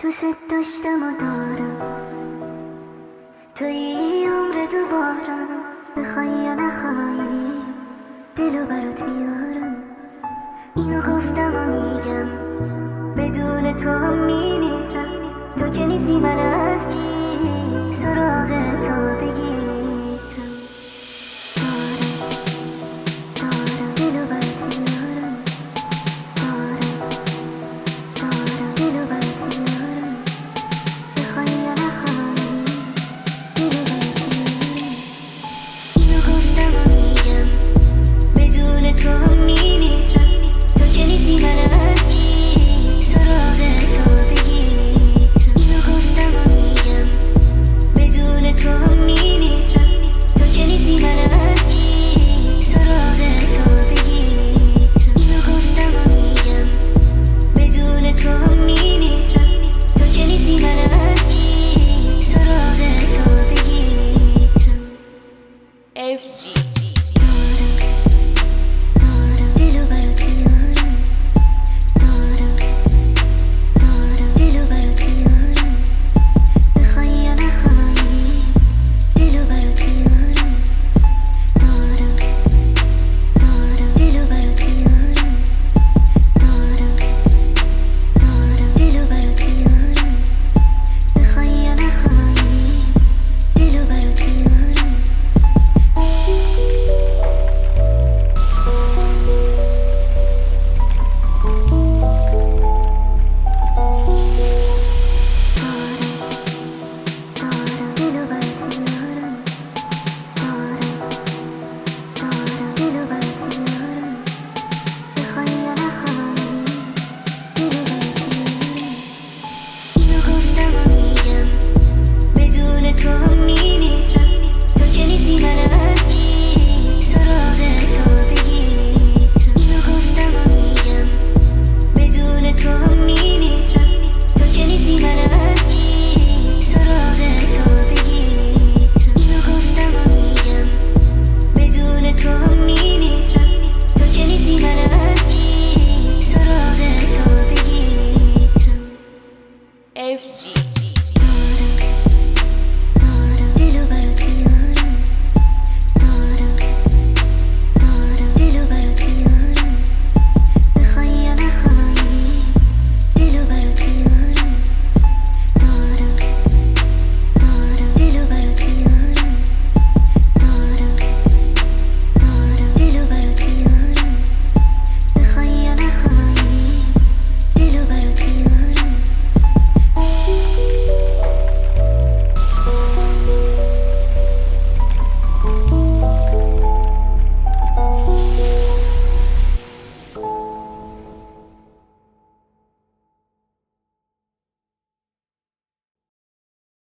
تو صد داشتم و دارم. توی عمر دوباره بخوای یا نخوای دلو برات میارم اینو گفتم و میگم بدون تو هم میمیرم. تو که نیستی من